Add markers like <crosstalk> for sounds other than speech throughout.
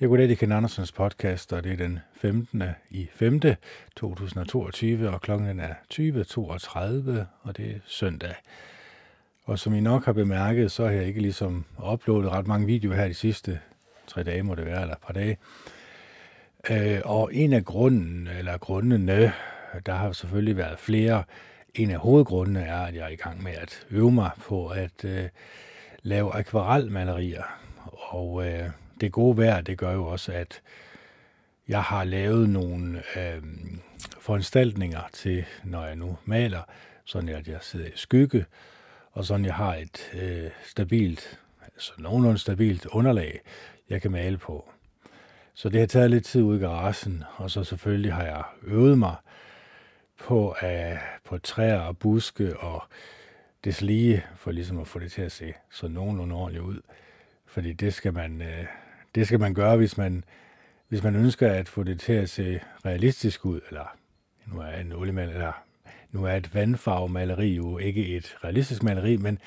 Jeg går det i Ken Andersens podcast, og det er den 15. i 5. 2022, og klokken er 20.32, og det er søndag. Og som I nok har bemærket, så har jeg ikke ligesom uploadet ret mange videoer her de sidste tre dage, må det være, eller et par dage. Øh, og en af grunden, eller grundene, der har selvfølgelig været flere. En af hovedgrundene er, at jeg er i gang med at øve mig på at øh, lave akvarelmalerier. Og øh, det gode vejr, det gør jo også, at jeg har lavet nogle øh, foranstaltninger til, når jeg nu maler, sådan at jeg sidder i skygge, og sådan jeg har et øh, stabilt, altså nogenlunde stabilt underlag, jeg kan male på. Så det har taget lidt tid ud i garagen, og så selvfølgelig har jeg øvet mig på, øh, på træer og buske og det lige for ligesom at få det til at se så nogenlunde ordentligt ud. Fordi det skal man, øh, det skal man gøre, hvis man, hvis man ønsker at få det til at se realistisk ud, eller nu er en oliemaler, eller nu er et vandfarvemaleri jo ikke et realistisk maleri, men,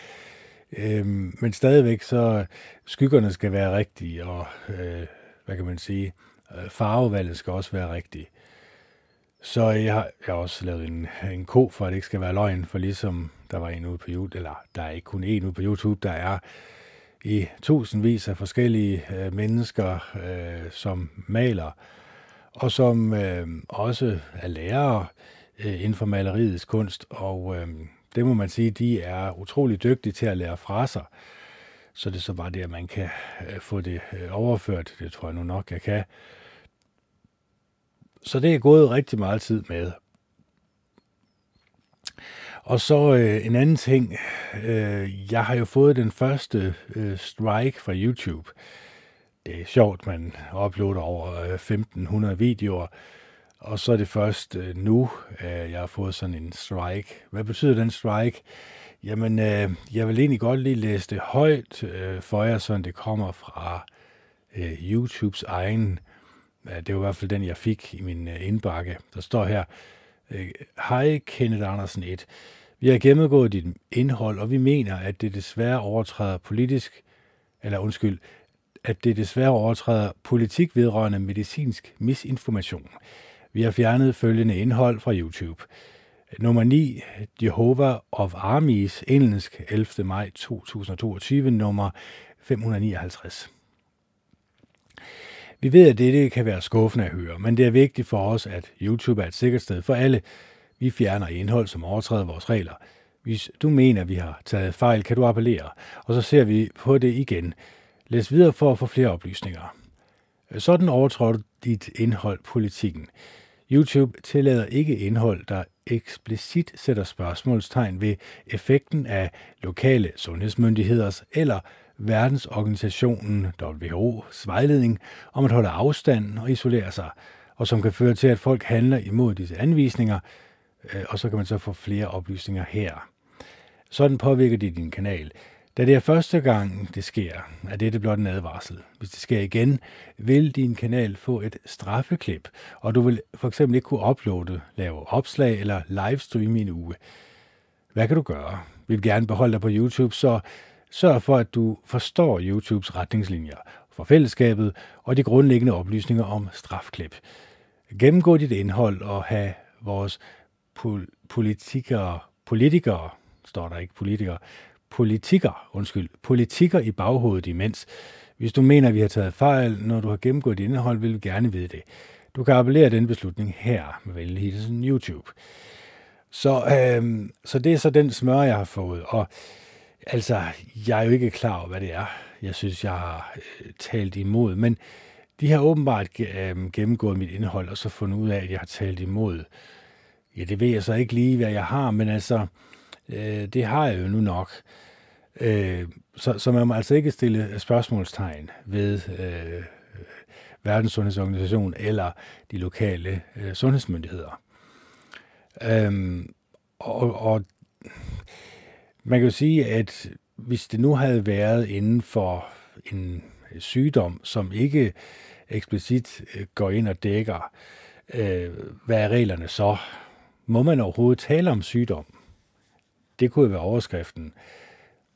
øhm, men stadigvæk så skyggerne skal være rigtige, og øh, hvad kan man sige, øh, farvevalget skal også være rigtigt. Så jeg har, jeg har også lavet en, en ko, for at det ikke skal være løgn, for ligesom der var en ude på YouTube, eller der er ikke kun en ude på YouTube, der er i tusindvis af forskellige øh, mennesker, øh, som maler, og som øh, også er lærere øh, inden for maleriets kunst, og øh, det må man sige, de er utrolig dygtige til at lære fra sig. Så det er så bare det, at man kan øh, få det øh, overført. Det tror jeg nu nok, jeg kan. Så det er gået rigtig meget tid med. Og så øh, en anden ting. Øh, jeg har jo fået den første øh, strike fra YouTube. Det er sjovt, man uploader over øh, 1500 videoer. Og så er det først øh, nu, øh, jeg har fået sådan en strike. Hvad betyder den strike? Jamen, øh, jeg vil egentlig godt lige læse det højt øh, for jer, så det kommer fra øh, YouTubes egen. Øh, det var i hvert fald den, jeg fik i min øh, indbakke. Der står her, øh, Hej Kenneth Andersen 1. Vi har gennemgået dit indhold, og vi mener, at det desværre overtræder politisk, eller undskyld, at det desværre overtræder politik vedrørende medicinsk misinformation. Vi har fjernet følgende indhold fra YouTube. Nummer 9, Jehovah of Armies, engelsk, 11. maj 2022, nummer 559. Vi ved, at dette kan være skuffende at høre, men det er vigtigt for os, at YouTube er et sikkert sted for alle. Vi fjerner indhold, som overtræder vores regler. Hvis du mener, vi har taget fejl, kan du appellere, og så ser vi på det igen. Læs videre for at få flere oplysninger. Sådan overtrådte dit indhold politikken. YouTube tillader ikke indhold, der eksplicit sætter spørgsmålstegn ved effekten af lokale sundhedsmyndigheders eller verdensorganisationen WHO's vejledning om at holde afstand og isolere sig, og som kan føre til, at folk handler imod disse anvisninger, Øh, og så kan man så få flere oplysninger her. Sådan påvirker de din kanal. Da det er første gang, det sker, er dette blot en advarsel. Hvis det sker igen, vil din kanal få et straffeklip, og du vil for eksempel ikke kunne uploade, lave opslag eller livestream i en uge. Hvad kan du gøre? Vil gerne beholde dig på YouTube, så sørg for, at du forstår YouTubes retningslinjer for fællesskabet og de grundlæggende oplysninger om strafklip. Gennemgå dit indhold og have vores pol- politikere, politikere, står der ikke politikere, politikker, undskyld, politikker i baghovedet imens. Hvis du mener, at vi har taget fejl, når du har gennemgået dit indhold, vil vi gerne vide det. Du kan appellere den beslutning her med venlig hilsen YouTube. Så, øhm, så det er så den smør, jeg har fået. Og altså, jeg er jo ikke klar over, hvad det er. Jeg synes, jeg har øh, talt imod. Men de har åbenbart øh, gennemgået mit indhold, og så fundet ud af, at jeg har talt imod. Ja, det ved jeg så ikke lige, hvad jeg har, men altså, Øh, det har jeg jo nu nok. Øh, så, så man må altså ikke stille spørgsmålstegn ved øh, Verdenssundhedsorganisationen eller de lokale øh, sundhedsmyndigheder. Øh, og, og man kan jo sige, at hvis det nu havde været inden for en sygdom, som ikke eksplicit øh, går ind og dækker, øh, hvad er reglerne så? Må man overhovedet tale om sygdom? Det kunne være overskriften.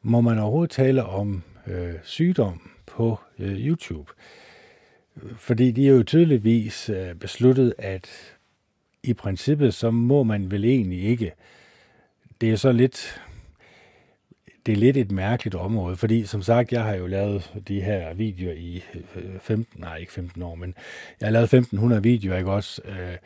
Må man overhovedet tale om øh, sygdom på øh, YouTube? Fordi de er jo tydeligvis øh, besluttet, at i princippet, så må man vel egentlig ikke. Det er så lidt, det er lidt et mærkeligt område, fordi som sagt, jeg har jo lavet de her videoer i øh, 15, nej ikke 15 år, men jeg har lavet 1500 videoer, ikke også? Øh,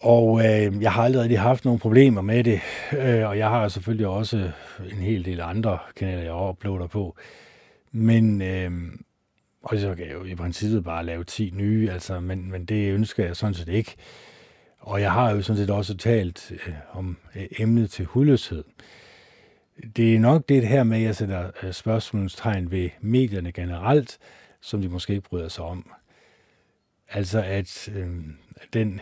og øh, jeg har aldrig haft nogle problemer med det, øh, og jeg har selvfølgelig også en hel del andre kanaler, jeg uploader på. Men, øh, og så kan jeg jo i princippet bare lave 10 nye, altså, men, men det ønsker jeg sådan set ikke. Og jeg har jo sådan set også talt øh, om øh, emnet til hudløshed. Det er nok det her med, at jeg sætter øh, spørgsmålstegn ved medierne generelt, som de måske ikke bryder sig om. Altså at øh, den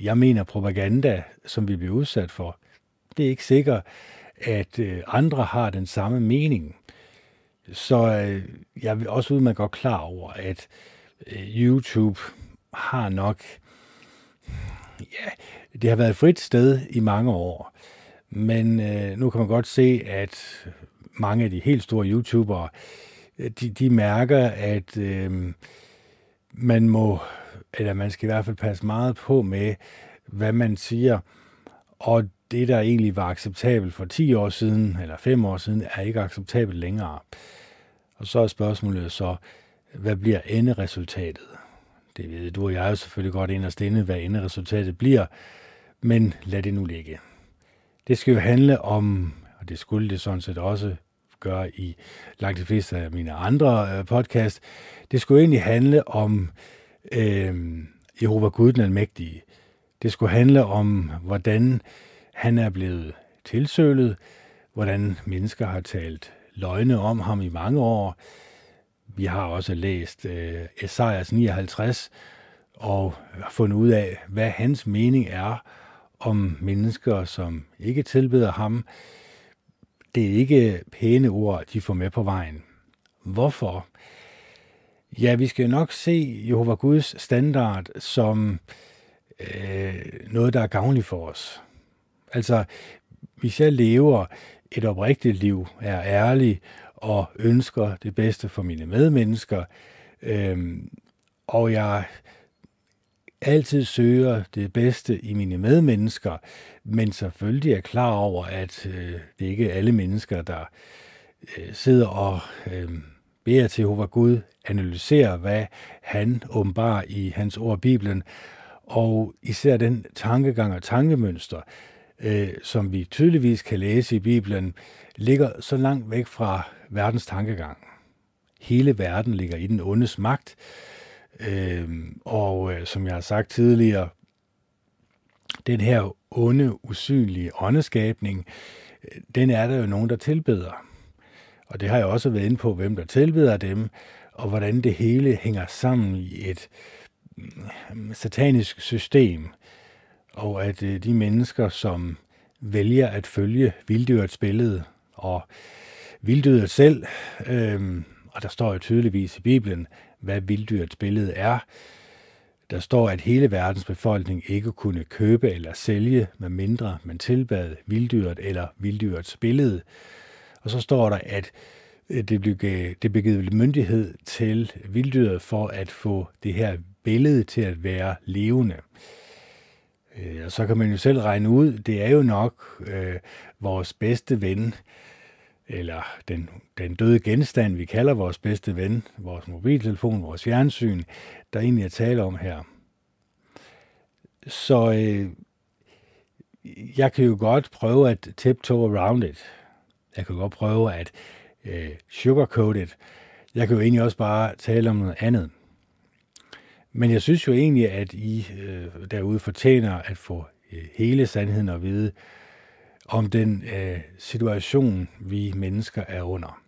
jeg mener propaganda, som vi bliver udsat for, det er ikke sikkert, at øh, andre har den samme mening. Så øh, jeg vil også ud, man godt klar over, at øh, YouTube har nok, ja, det har været et frit sted i mange år. Men øh, nu kan man godt se, at mange af de helt store YouTubere, de, de mærker, at øh, man må eller man skal i hvert fald passe meget på med, hvad man siger. Og det, der egentlig var acceptabelt for 10 år siden, eller 5 år siden, er ikke acceptabelt længere. Og så er spørgsmålet så, hvad bliver enderesultatet? Det ved du og jeg jo selvfølgelig godt ind og stinde, hvad enderesultatet bliver, men lad det nu ligge. Det skal jo handle om, og det skulle det sådan set også gøre i langt de fleste af mine andre øh, podcast, det skulle egentlig handle om øh, øh, Jehova Gud den Almægtige. Det skulle handle om, hvordan han er blevet tilsølet, hvordan mennesker har talt løgne om ham i mange år. Vi har også læst øh, Esajas 59 og fundet ud af, hvad hans mening er om mennesker, som ikke tilbeder ham. Det er ikke pæne ord, de får med på vejen. Hvorfor? Ja, vi skal nok se Jehova Guds standard som øh, noget, der er gavnligt for os. Altså, hvis jeg lever et oprigtigt liv, er ærlig og ønsker det bedste for mine medmennesker, øh, og jeg altid søger det bedste i mine medmennesker, men selvfølgelig er klar over, at øh, det ikke er alle mennesker, der øh, sidder og øh, beder til Jehova Gud, analyserer, hvad han åbenbarer i hans ord Bibelen, og især den tankegang og tankemønster, øh, som vi tydeligvis kan læse i Bibelen, ligger så langt væk fra verdens tankegang. Hele verden ligger i den ondes magt, øh, og øh, som jeg har sagt tidligere, den her onde, usynlige åndeskabning, øh, den er der jo nogen, der tilbeder. Og det har jeg også været inde på, hvem der tilbeder dem, og hvordan det hele hænger sammen i et mm, satanisk system. Og at øh, de mennesker, som vælger at følge vilddyrets billede, og vilddyret selv, øhm, og der står jo tydeligvis i Bibelen, hvad vilddyrets billede er. Der står, at hele verdens befolkning ikke kunne købe eller sælge, med mindre man tilbad vilddyret eller vilddyrets billede. Og så står der, at øh, det blev, øh, det blev givet myndighed til vilddyret for at få det her billede til at være levende. Øh, og så kan man jo selv regne ud, det er jo nok øh, vores bedste ven, eller den, den døde genstand, vi kalder vores bedste ven, vores mobiltelefon, vores fjernsyn, der egentlig er tale om her. Så øh, jeg kan jo godt prøve at tiptoe around it. Jeg kan godt prøve at øh, sugarcoat it. Jeg kan jo egentlig også bare tale om noget andet. Men jeg synes jo egentlig, at I øh, derude fortjener at få øh, hele sandheden at vide om den øh, situation, vi mennesker er under.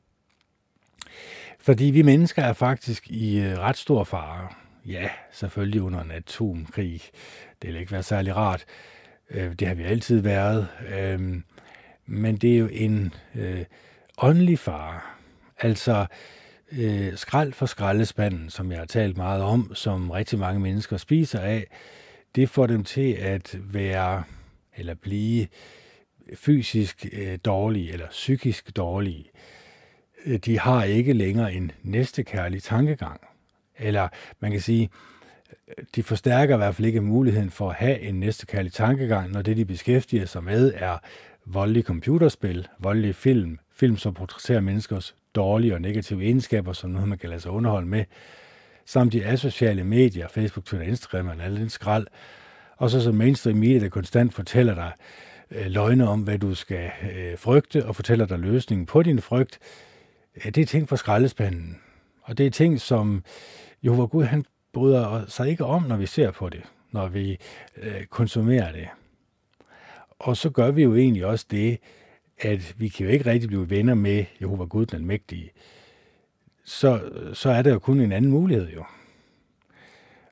Fordi vi mennesker er faktisk i øh, ret stor fare. Ja, selvfølgelig under en atomkrig. Det vil ikke være særlig rart. Øh, det har vi altid været. Øh, men det er jo en øh, åndelig fare. Altså øh, skrald for skraldespanden, som jeg har talt meget om, som rigtig mange mennesker spiser af, det får dem til at være eller blive fysisk øh, dårlige eller psykisk dårlige. Øh, de har ikke længere en næstekærlig tankegang. Eller man kan sige, de forstærker i hvert fald ikke muligheden for at have en næstekærlig tankegang, når det, de beskæftiger sig med, er voldelige computerspil, voldelige film, film, som portrætterer menneskers dårlige og negative egenskaber, som noget, man kan lade sig underholde med, samt de asociale medier, Facebook, Twitter, Instagram og alle den skrald, og så som mainstream media, der konstant fortæller dig øh, løgne om, hvad du skal øh, frygte, og fortæller dig løsningen på din frygt, øh, det er ting fra skraldespanden. Og det er ting, som Jehova Gud, han bryder sig ikke om, når vi ser på det, når vi øh, konsumerer det. Og så gør vi jo egentlig også det, at vi kan jo ikke rigtig blive venner med Jehova Gud den Almægtige. Så, så er der jo kun en anden mulighed jo.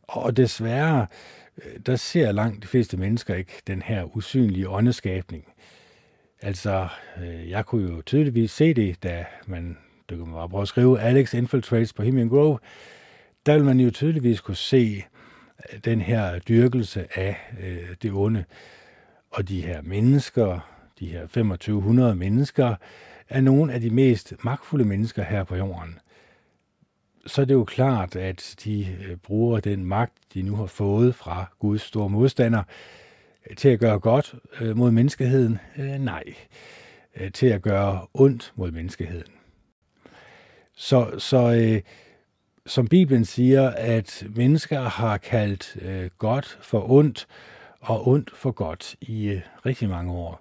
Og desværre, øh, der ser langt de fleste mennesker ikke den her usynlige åndeskabning. Altså, øh, jeg kunne jo tydeligvis se det, da man, det kan man bare prøve at skrive, Alex Infiltrates Bohemian Grove, der vil man jo tydeligvis kunne se øh, den her dyrkelse af øh, det onde. Og de her mennesker, de her 2500 mennesker, er nogle af de mest magtfulde mennesker her på jorden. Så er det jo klart, at de øh, bruger den magt, de nu har fået fra Guds store modstander, øh, til at gøre godt øh, mod menneskeheden? Nej. Til at gøre ondt mod menneskeheden. Så, så øh, som Bibelen siger, at mennesker har kaldt øh, godt for ondt og ondt for godt i øh, rigtig mange år.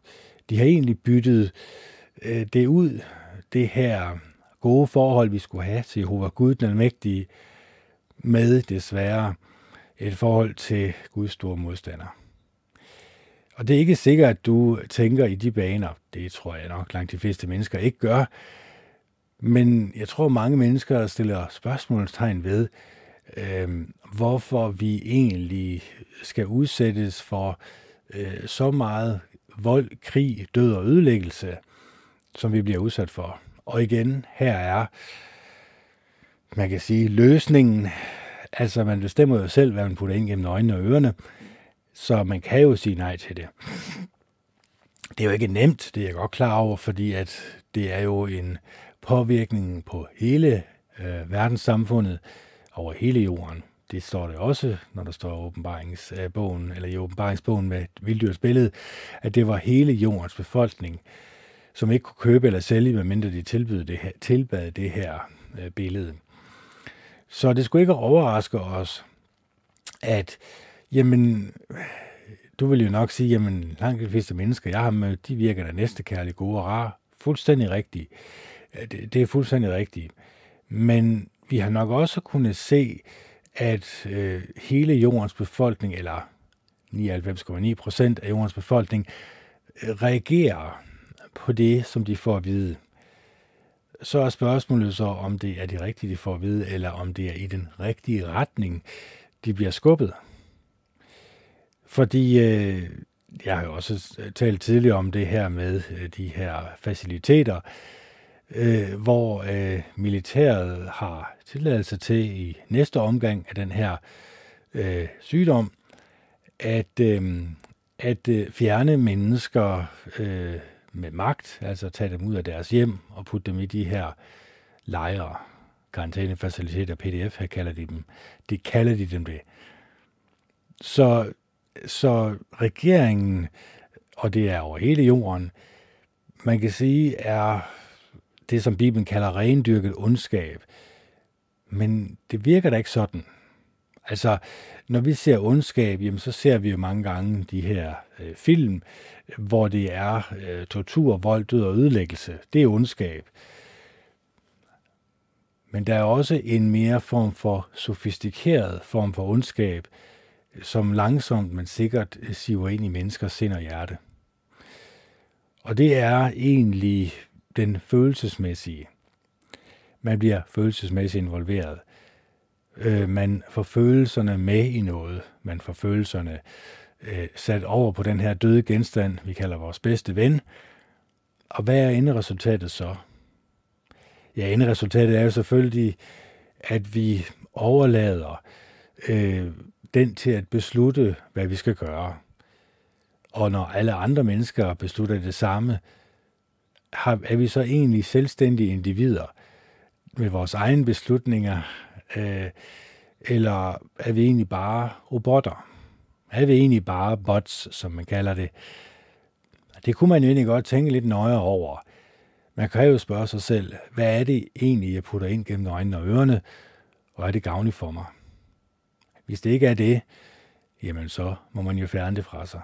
De har egentlig byttet øh, det ud, det her gode forhold, vi skulle have til Jehova Gud, den almægtige, med desværre et forhold til Guds store modstander. Og det er ikke sikkert, at du tænker i de baner. Det tror jeg nok langt de fleste mennesker ikke gør. Men jeg tror, mange mennesker stiller spørgsmålstegn ved, øh, hvorfor vi egentlig skal udsættes for øh, så meget vold, krig, død og ødelæggelse, som vi bliver udsat for. Og igen, her er, man kan sige, løsningen. Altså, man bestemmer jo selv, hvad man putter ind gennem øjnene og ørerne, så man kan jo sige nej til det. Det er jo ikke nemt, det er jeg godt klar over, fordi at det er jo en påvirkningen på hele øh, verdenssamfundet over hele jorden. Det står det også, når der står åbenbaringsbogen, øh, eller i åbenbaringsbogen med Vilddyrs billede, at det var hele jordens befolkning, som ikke kunne købe eller sælge, medmindre de tilbød det her, tilbad det her øh, billede. Så det skulle ikke overraske os, at jamen, du vil jo nok sige, jamen langt de fleste mennesker, jeg har mødt, de virker da næstekærlige, gode og rare. Fuldstændig rigtigt. Øh, det, det er fuldstændig rigtigt. Men vi har nok også kunnet se, at øh, hele jordens befolkning, eller 99,9 procent af jordens befolkning, øh, reagerer på det, som de får at vide. Så er spørgsmålet så, om det er det rigtige, de får at vide, eller om det er i den rigtige retning, de bliver skubbet. Fordi øh, jeg har jo også øh, talt tidligere om det her med øh, de her faciliteter, øh, Øh, hvor øh, militæret har tilladelse til i næste omgang af den her øh, sygdom, at, øh, at øh, fjerne mennesker øh, med magt, altså tage dem ud af deres hjem og putte dem i de her lejre, karantænefaciliteter, PDF, her kalder de dem. Det kalder de dem det. Så, så regeringen, og det er over hele jorden, man kan sige, er det, som Bibelen kalder rendyrket ondskab. Men det virker da ikke sådan. Altså, når vi ser ondskab, jamen, så ser vi jo mange gange de her øh, film, hvor det er øh, tortur, vold, død og ødelæggelse. Det er ondskab. Men der er også en mere form for sofistikeret form for ondskab, som langsomt, men sikkert øh, siver ind i menneskers sind og hjerte. Og det er egentlig den følelsesmæssige. Man bliver følelsesmæssigt involveret. Øh, man får følelserne med i noget. Man får følelserne øh, sat over på den her døde genstand, vi kalder vores bedste ven. Og hvad er enderesultatet så? Ja, enderesultatet er jo selvfølgelig, at vi overlader øh, den til at beslutte, hvad vi skal gøre. Og når alle andre mennesker beslutter det samme, har, er vi så egentlig selvstændige individer med vores egne beslutninger? Øh, Eller er vi egentlig bare robotter? Er vi egentlig bare bots, som man kalder det? Det kunne man jo egentlig godt tænke lidt nøjere over. Man kan jo spørge sig selv, hvad er det egentlig, jeg putter ind gennem øjnene og ørerne, og er det gavnligt for mig? Hvis det ikke er det, jamen så må man jo fjerne det fra sig.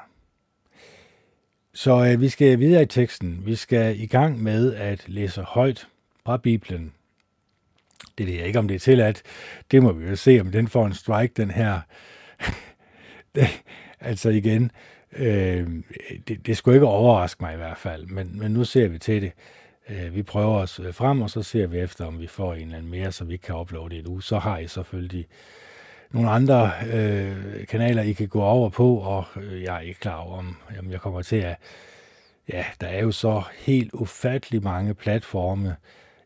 Så øh, vi skal videre i teksten. Vi skal i gang med at læse højt fra Bibelen. Det ved jeg ikke, om det er tilladt. Det må vi jo se, om den får en strike, den her. <laughs> altså igen, øh, det, det skulle ikke overraske mig i hvert fald, men, men nu ser vi til det. Øh, vi prøver os frem, og så ser vi efter, om vi får en eller anden mere, så vi kan uploade det uge. Så har I selvfølgelig nogle andre øh, kanaler, I kan gå over på, og øh, jeg er ikke klar over, om, jamen, jeg kommer til at... Ja, der er jo så helt ufattelig mange platforme,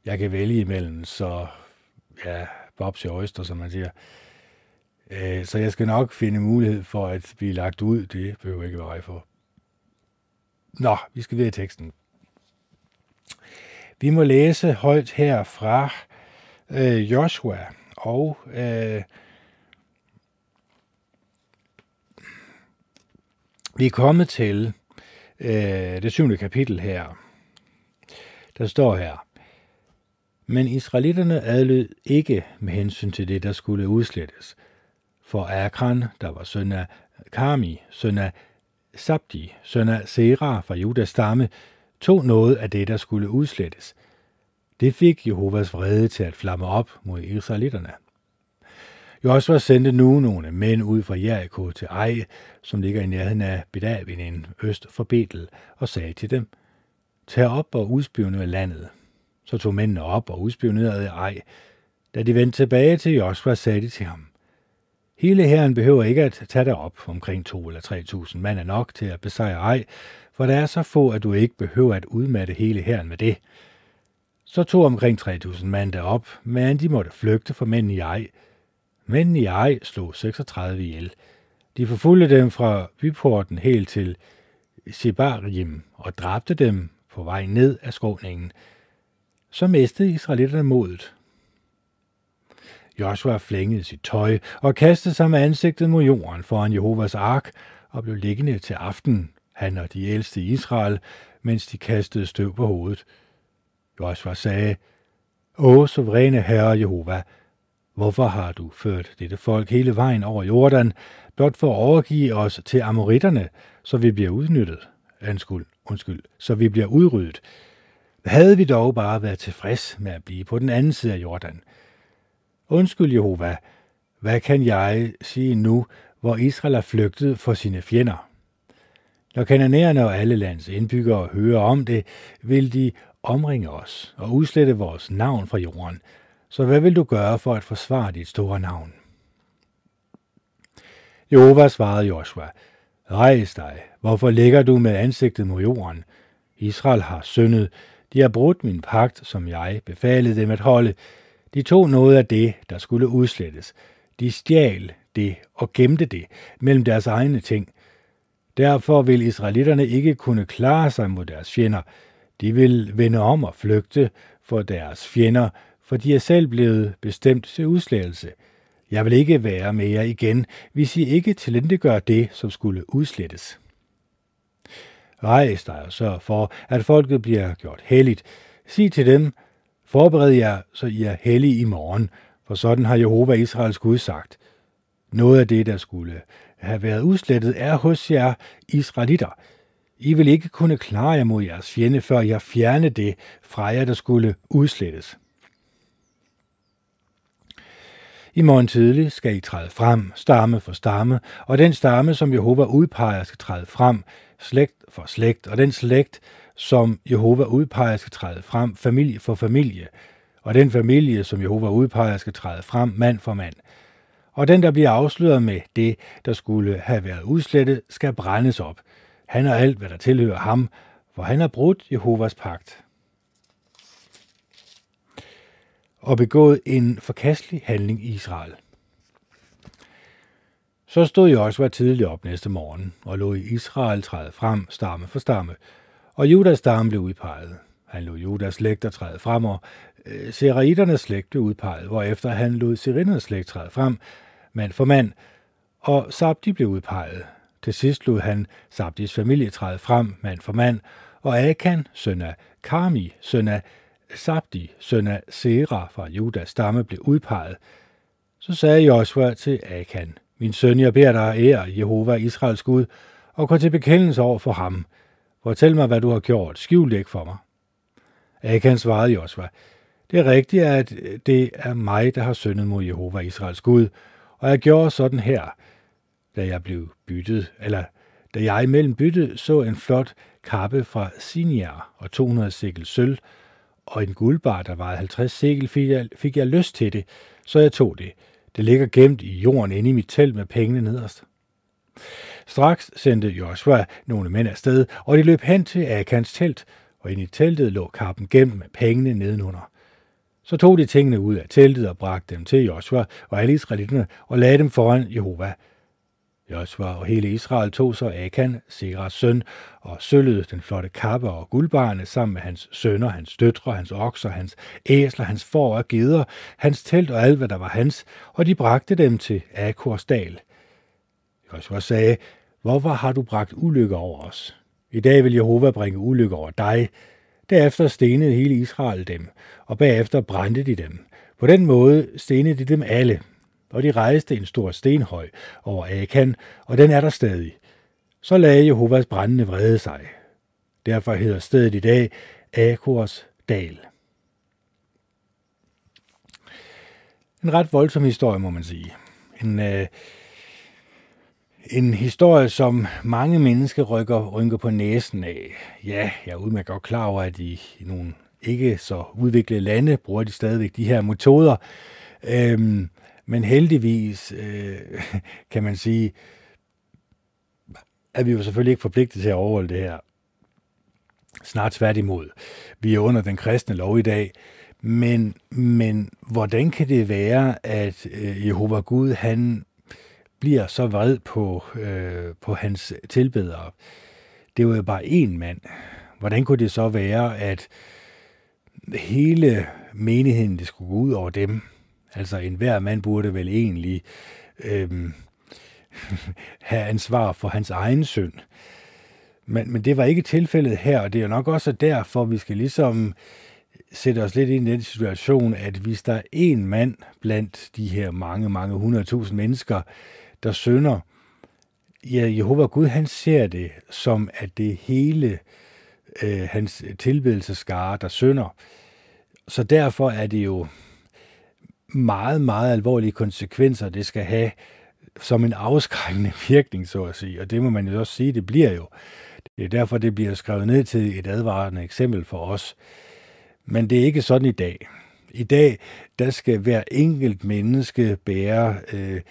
jeg kan vælge imellem, så ja, Bobs og Oyster, som man siger. Øh, så jeg skal nok finde mulighed for at blive lagt ud. Det behøver ikke være for. Nå, vi skal videre i teksten. Vi må læse højt her fra øh, Joshua, og øh, vi er kommet til øh, det syvende kapitel her. Der står her, men israelitterne adlød ikke med hensyn til det, der skulle udslettes. For Akran, der var søn af Karmi, søn af Sabdi, søn af Sera fra Judas stamme, tog noget af det, der skulle udslettes. Det fik Jehovas vrede til at flamme op mod israelitterne. Josua sendte nu nogle mænd ud fra Jericho til Ej, som ligger i nærheden af Bedavinen øst for Betel, og sagde til dem, Tag op og udspionere landet. Så tog mændene op og udspionerede Ej. Da de vendte tilbage til Josua, sagde de til ham, Hele herren behøver ikke at tage dig op. Omkring to eller tre tusind mand er nok til at besejre ej, for der er så få, at du ikke behøver at udmatte hele herren med det. Så tog omkring 3.000 mand derop, men de måtte flygte for mænd i ej. Mændene i ej slog 36 ihjel. De forfulgte dem fra byporten helt til Sibarim og dræbte dem på vej ned af skråningen. Så mistede israelitterne modet. Joshua flængede sit tøj og kastede sig med ansigtet mod jorden foran Jehovas ark og blev liggende til aften, han og de ældste i Israel, mens de kastede støv på hovedet. Joshua sagde, Åh, suveræne Herre Jehova, hvorfor har du ført dette folk hele vejen over Jordan, blot for at overgive os til amoritterne, så vi bliver udnyttet? Undskyld, undskyld, så vi bliver udryddet. Havde vi dog bare været tilfreds med at blive på den anden side af Jordan. Undskyld, Jehova, hvad kan jeg sige nu, hvor Israel er flygtet for sine fjender? Når kananæerne og alle lands indbyggere hører om det, vil de omringe os og udslette vores navn fra jorden. Så hvad vil du gøre for at forsvare dit store navn? Jehova svarede Joshua, Rejs dig, hvorfor ligger du med ansigtet mod jorden? Israel har syndet, de har brudt min pagt, som jeg befalede dem at holde. De tog noget af det, der skulle udslettes. De stjal det og gemte det mellem deres egne ting. Derfor vil israelitterne ikke kunne klare sig mod deres fjender. De vil vende om og flygte for deres fjender, for de er selv blevet bestemt til udslettelse. Jeg vil ikke være med jer igen, hvis I ikke tilindegør det, som skulle udslettes. Rejs dig og sørg for, at folket bliver gjort helligt. Sig til dem, forbered jer, så I er hellige i morgen, for sådan har Jehova Israels Gud sagt. Noget af det, der skulle have været udslettet, er hos jer israelitter. I vil ikke kunne klare jer mod jeres fjende, før jeg fjerne det fra jer, der skulle udslettes. I morgen tidlig skal I træde frem, stamme for stamme, og den stamme, som Jehova udpeger, skal træde frem, slægt for slægt, og den slægt, som Jehova udpeger, skal træde frem, familie for familie, og den familie, som Jehova udpeger, skal træde frem, mand for mand. Og den, der bliver afsløret med det, der skulle have været udslettet, skal brændes op. Han og alt, hvad der tilhører ham, for han har brudt Jehovas pagt. Og begået en forkastelig handling i Israel. Så stod Joshua tidligt op næste morgen og lå i Israel træde frem stamme for stamme, og Judas stamme blev udpeget. Han lod Judas slægter træde frem og øh, Seraiternes slægt blev udpeget, hvorefter han lod Sirinernes slægt træde frem, mand for mand, og Sabdi blev udpeget. Til sidst lod han Sabdis familie træde frem, mand for mand, og Akan, søn af Karmi, søn af Sabdi, søn af Sera fra Judas stamme, blev udpeget. Så sagde Joshua til Akan, min søn, jeg beder dig ære Jehova Israels Gud, og gå til bekendelse over for ham. Fortæl mig, hvad du har gjort. Skjul det ikke for mig. Akan svarede Joshua, det er rigtigt, at det er mig, der har syndet mod Jehova Israels Gud, og jeg gjorde sådan her, da jeg blev byttet, eller da jeg imellem byttet så en flot kappe fra Sinjar og 200 sikkel sølv, og en guldbar, der vejede 50 sikkel, fik jeg, fik jeg lyst til det, så jeg tog det. Det ligger gemt i jorden inde i mit telt med pengene nederst. Straks sendte Joshua nogle mænd afsted, og de løb hen til Akans telt, og inde i teltet lå kappen gemt med pengene nedenunder. Så tog de tingene ud af teltet og bragte dem til Joshua og alle israelitterne og lagde dem foran Jehova. Joshua og hele Israel tog så Akan, Seras søn, og sølvede den flotte kappe og guldbarne sammen med hans sønner, hans døtre, hans okser, hans æsler, hans får og geder, hans telt og alt, hvad der var hans, og de bragte dem til Akors dal. Joshua sagde, hvorfor har du bragt ulykke over os? I dag vil Jehova bringe ulykke over dig. Derefter stenede hele Israel dem, og bagefter brændte de dem. På den måde stenede de dem alle, og de rejste en stor stenhøj over Akan, og den er der stadig. Så lagde Jehovas brændende vrede sig. Derfor hedder stedet i dag Akors dal. En ret voldsom historie, må man sige. En, øh, en historie, som mange mennesker rykker, rynker på næsen af. Ja, jeg er udmærket godt klar over, at i, i nogle ikke så udviklede lande bruger de stadigvæk de her metoder. Øhm, men heldigvis, øh, <laughs> kan man sige, er vi jo selvfølgelig ikke forpligtet til at overholde det her. Snart tværtimod. Vi er under den kristne lov i dag, men, men hvordan kan det være, at øh, Jehova Gud, han bliver så vred på, øh, på hans tilbedere? Det var jo bare én mand. Hvordan kunne det så være, at hele menigheden, det skulle gå ud over dem? Altså enhver mand burde vel egentlig øhm, <laughs> have ansvar for hans egen synd. Men, men det var ikke tilfældet her, og det er nok også derfor, vi skal ligesom sætte os lidt ind i den situation, at hvis der er en mand blandt de her mange, mange hundredtusind mennesker, der synder, ja, Jehova Gud, han ser det som, at det hele øh, hans tilbedelseskare, der synder. Så derfor er det jo meget, meget alvorlige konsekvenser, det skal have som en afskrækkende <laughs> virkning, så at sige. Og det må man jo også sige, det bliver jo. Det er derfor, det bliver skrevet ned til et advarende eksempel for os. Men det er ikke sådan i dag. I dag, der skal hver enkelt menneske bære, øh,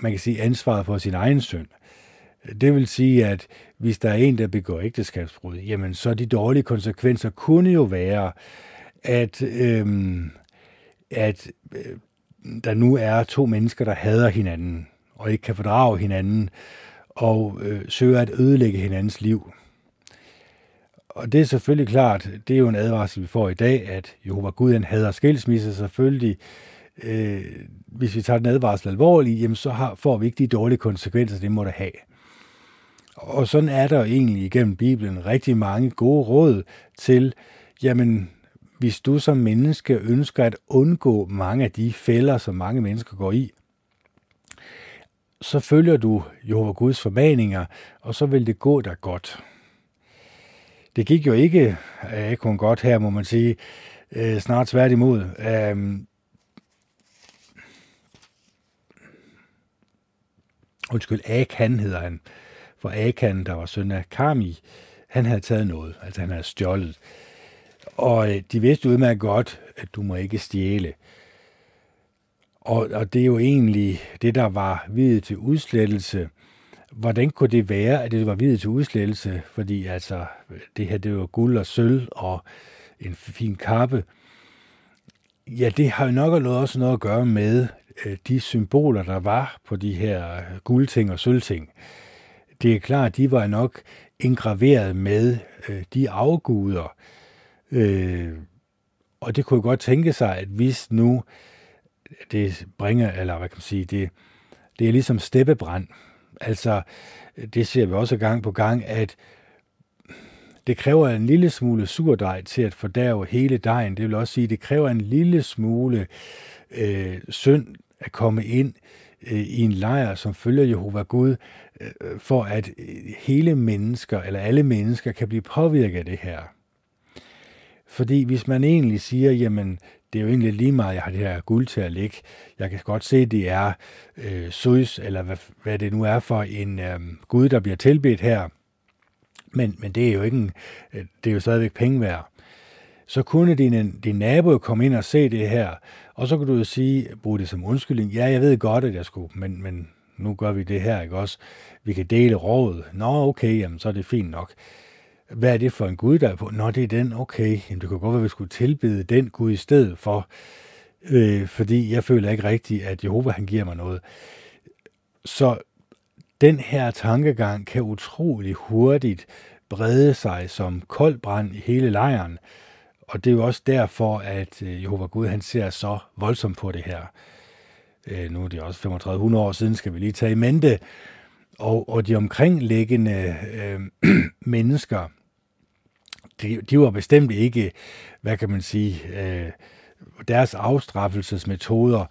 man kan sige, ansvaret for sin egen synd. Det vil sige, at hvis der er en, der begår ægteskabsbrud, jamen så de dårlige konsekvenser kunne jo være, at øh, at øh, der nu er to mennesker, der hader hinanden og ikke kan fordrage hinanden og øh, søger at ødelægge hinandens liv. Og det er selvfølgelig klart, det er jo en advarsel, vi får i dag, at Jehova Gud han hader skilsmisse selvfølgelig. Øh, hvis vi tager den advarsel alvorligt, jamen så har, får vi ikke de dårlige konsekvenser, det må det have. Og sådan er der egentlig igennem Bibelen rigtig mange gode råd til, jamen hvis du som menneske ønsker at undgå mange af de fælder, som mange mennesker går i, så følger du Jehova Guds formaninger, og så vil det gå dig godt. Det gik jo ikke øh, kun godt her, må man sige. Øh, snart tværtimod. Øh, undskyld, Akan hedder han. For Akan, der var søn af Kami, han havde taget noget. Altså han havde stjålet. Og øh, de vidste udmærket godt, at du må ikke stjæle. Og, og det er jo egentlig det, der var videt til udslettelse. Hvordan kunne det være, at det var videt til udslettelse? Fordi altså, det her, det var guld og sølv og en fin kappe. Ja, det har jo nok også noget at gøre med øh, de symboler, der var på de her øh, guldting og sølvting. Det er klart, de var nok ingraveret med de afguder, Øh, Og det kunne godt tænke sig, at hvis nu det bringer, eller hvad kan man sige, det, det er ligesom steppebrand. Altså, det ser vi også gang på gang, at det kræver en lille smule surdej til at fordærve hele dejen. Det vil også sige, at det kræver en lille smule øh, synd at komme ind øh, i en lejr, som følger Jehova Gud, øh, for at øh, hele mennesker, eller alle mennesker, kan blive påvirket af det her. Fordi hvis man egentlig siger, jamen, det er jo egentlig lige meget, jeg har det her guld til at lægge. Jeg kan godt se, det er øh, Zeus, eller hvad, hvad det nu er for en øh, gud, der bliver tilbedt her. Men, men det er jo ikke en, øh, det er jo stadigvæk penge værd. Så kunne din, din nabo komme ind og se det her, og så kunne du jo sige, bruge det som undskyldning. Ja, jeg ved godt, at jeg skulle, men, men nu gør vi det her, ikke også? Vi kan dele rådet. Nå, okay, jamen, så er det fint nok. Hvad er det for en Gud, der er på? Nå, det er den, okay. Jamen, det kunne godt være, at vi skulle tilbede den Gud i stedet for, øh, fordi jeg føler ikke rigtigt, at Jehova han giver mig noget. Så den her tankegang kan utrolig hurtigt brede sig som kold brand i hele lejren, og det er jo også derfor, at øh, Jehova Gud han ser så voldsomt på det her. Øh, nu er det også 3500 år siden, skal vi lige tage i mente. Og, og de omkringliggende øh, <clears throat> mennesker, de, de var bestemt ikke, hvad kan man sige, øh, deres afstraffelsesmetoder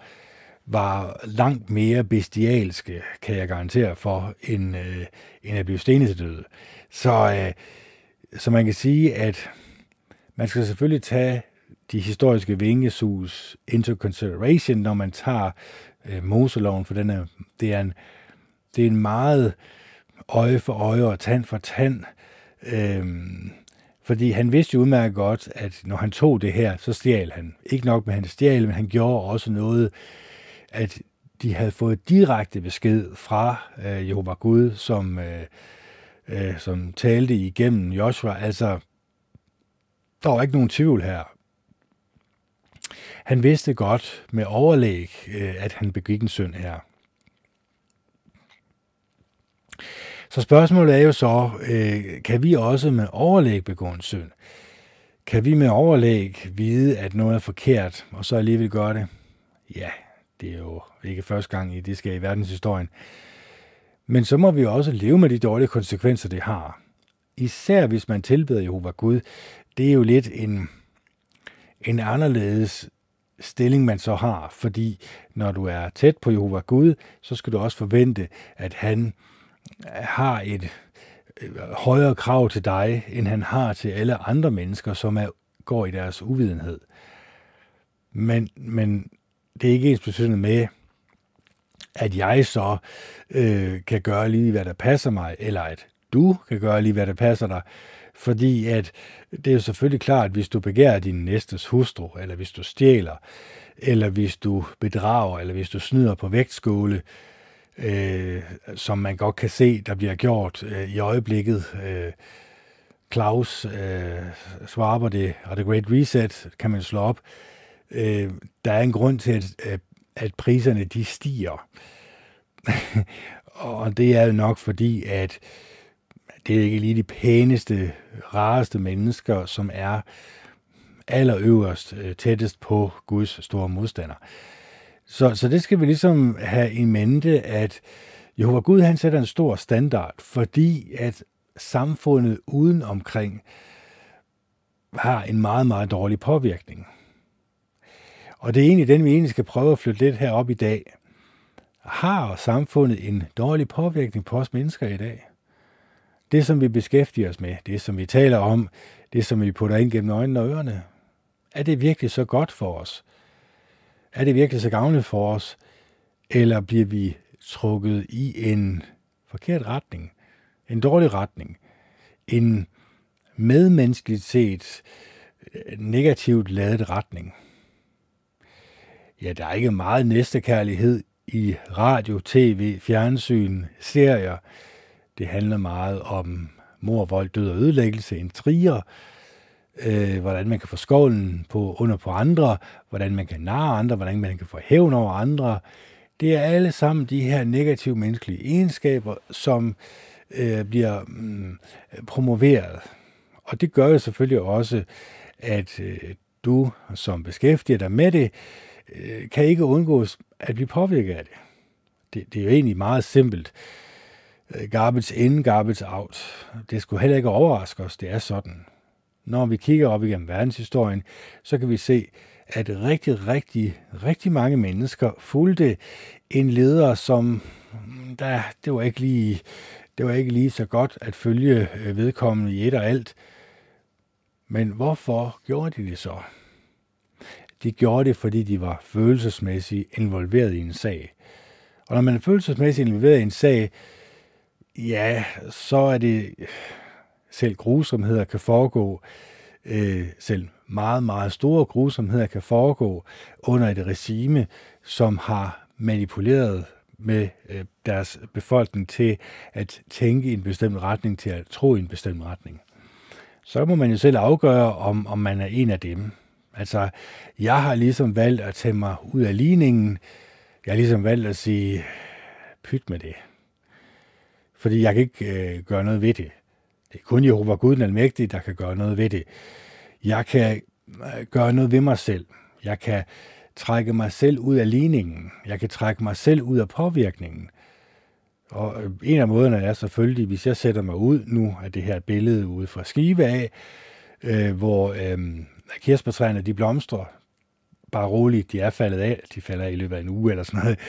var langt mere bestialske, kan jeg garantere for, end, øh, end at blive stenet til døde. Så, øh, så man kan sige, at man skal selvfølgelig tage de historiske vingesus into consideration, når man tager øh, Moseloven, for den er, det, er en, det er en meget øje for øje og tand for tand øh, fordi han vidste jo udmærket godt, at når han tog det her, så stjal han. Ikke nok med, hans han stjal, men han gjorde også noget, at de havde fået direkte besked fra øh, Jehova Gud, som, øh, øh, som talte igennem Joshua. Altså, der var ikke nogen tvivl her. Han vidste godt med overlæg, øh, at han begik en synd her. Så spørgsmålet er jo så, øh, kan vi også med overlæg begå en synd? Kan vi med overlæg vide, at noget er forkert, og så alligevel gøre det? Ja, det er jo ikke første gang, i det skal i verdenshistorien. Men så må vi også leve med de dårlige konsekvenser, det har. Især hvis man tilbeder Jehova Gud. Det er jo lidt en, en anderledes stilling, man så har. Fordi når du er tæt på Jehova Gud, så skal du også forvente, at han har et øh, højere krav til dig, end han har til alle andre mennesker, som er, går i deres uvidenhed. Men, men det er ikke ens betydende med, at jeg så øh, kan gøre lige, hvad der passer mig, eller at du kan gøre lige, hvad der passer dig. Fordi at det er jo selvfølgelig klart, at hvis du begærer din næstes hustru, eller hvis du stjæler, eller hvis du bedrager, eller hvis du snyder på vægtskåle, øh, Øh, som man godt kan se, der bliver gjort øh, i øjeblikket. Øh, Claus øh, svarer det, og The Great Reset kan man slå op. Øh, der er en grund til, at, øh, at priserne de stiger. <laughs> og det er jo nok fordi, at det er ikke lige de pæneste, rareste mennesker, som er allerøverst øh, tættest på Guds store modstander. Øh, så, så det skal vi ligesom have i mente, at Jehova Gud han sætter en stor standard, fordi at samfundet uden omkring har en meget, meget dårlig påvirkning. Og det er egentlig den, vi egentlig skal prøve at flytte lidt herop i dag. Har samfundet en dårlig påvirkning på os mennesker i dag? Det, som vi beskæftiger os med, det, som vi taler om, det, som vi putter ind gennem øjnene og ørerne, er det virkelig så godt for os? Er det virkelig så gavnligt for os? Eller bliver vi trukket i en forkert retning? En dårlig retning? En medmenneskeligt set øh, negativt ladet retning? Ja, der er ikke meget næstekærlighed i radio, tv, fjernsyn, serier. Det handler meget om mor, vold, død og ødelæggelse, intriger, øh, hvordan man kan få skålen på, under på andre, hvordan man kan narre andre, hvordan man kan få hævn over andre. Det er alle sammen de her negative menneskelige egenskaber, som øh, bliver mm, promoveret. Og det gør jo selvfølgelig også, at øh, du som beskæftiger dig med det, øh, kan ikke undgås at blive påvirket af det. Det, det er jo egentlig meget simpelt. Øh, garbage in, garbage out. Det skulle heller ikke overraske os, det er sådan. Når vi kigger op igennem verdenshistorien, så kan vi se, at rigtig, rigtig, rigtig mange mennesker fulgte en leder, som mm, der, det var ikke lige det var ikke lige så godt at følge øh, vedkommende i et og alt. Men hvorfor gjorde de det så? De gjorde det, fordi de var følelsesmæssigt involveret i en sag. Og når man er følelsesmæssigt involveret i en sag, ja, så er det selv grusomheder kan foregå, øh, selv meget, meget store grusomheder kan foregå under et regime, som har manipuleret med øh, deres befolkning til at tænke i en bestemt retning, til at tro i en bestemt retning. Så må man jo selv afgøre, om, om man er en af dem. Altså, jeg har ligesom valgt at tage mig ud af ligningen. Jeg har ligesom valgt at sige, pyt med det. Fordi jeg kan ikke øh, gøre noget ved det. Det er kun Jehova Gud den Almægtige, der kan gøre noget ved det. Jeg kan øh, gøre noget ved mig selv. Jeg kan trække mig selv ud af ligningen. Jeg kan trække mig selv ud af påvirkningen. Og øh, en af måderne er selvfølgelig, hvis jeg sætter mig ud, nu af det her billede ude fra Skive af, øh, hvor øh, kirsebærtræerne de blomstrer, bare roligt, de er faldet af, de falder af i løbet af en uge eller sådan noget.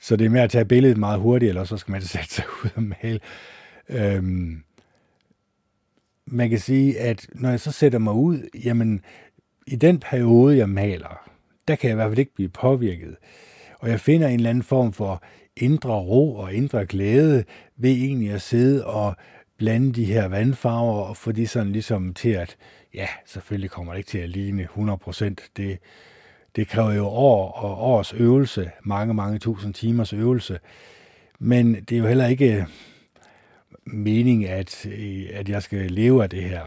Så det er med at tage billedet meget hurtigt, eller så skal man sætte sig ud og male. Øhm, man kan sige, at når jeg så sætter mig ud, jamen i den periode, jeg maler, der kan jeg i hvert fald ikke blive påvirket. Og jeg finder en eller anden form for indre ro og indre glæde ved egentlig at sidde og blande de her vandfarver og få de sådan ligesom til at, ja, selvfølgelig kommer det ikke til at ligne 100%. Det, det kræver jo år og års øvelse, mange, mange tusind timers øvelse. Men det er jo heller ikke mening, at, øh, at jeg skal leve af det her.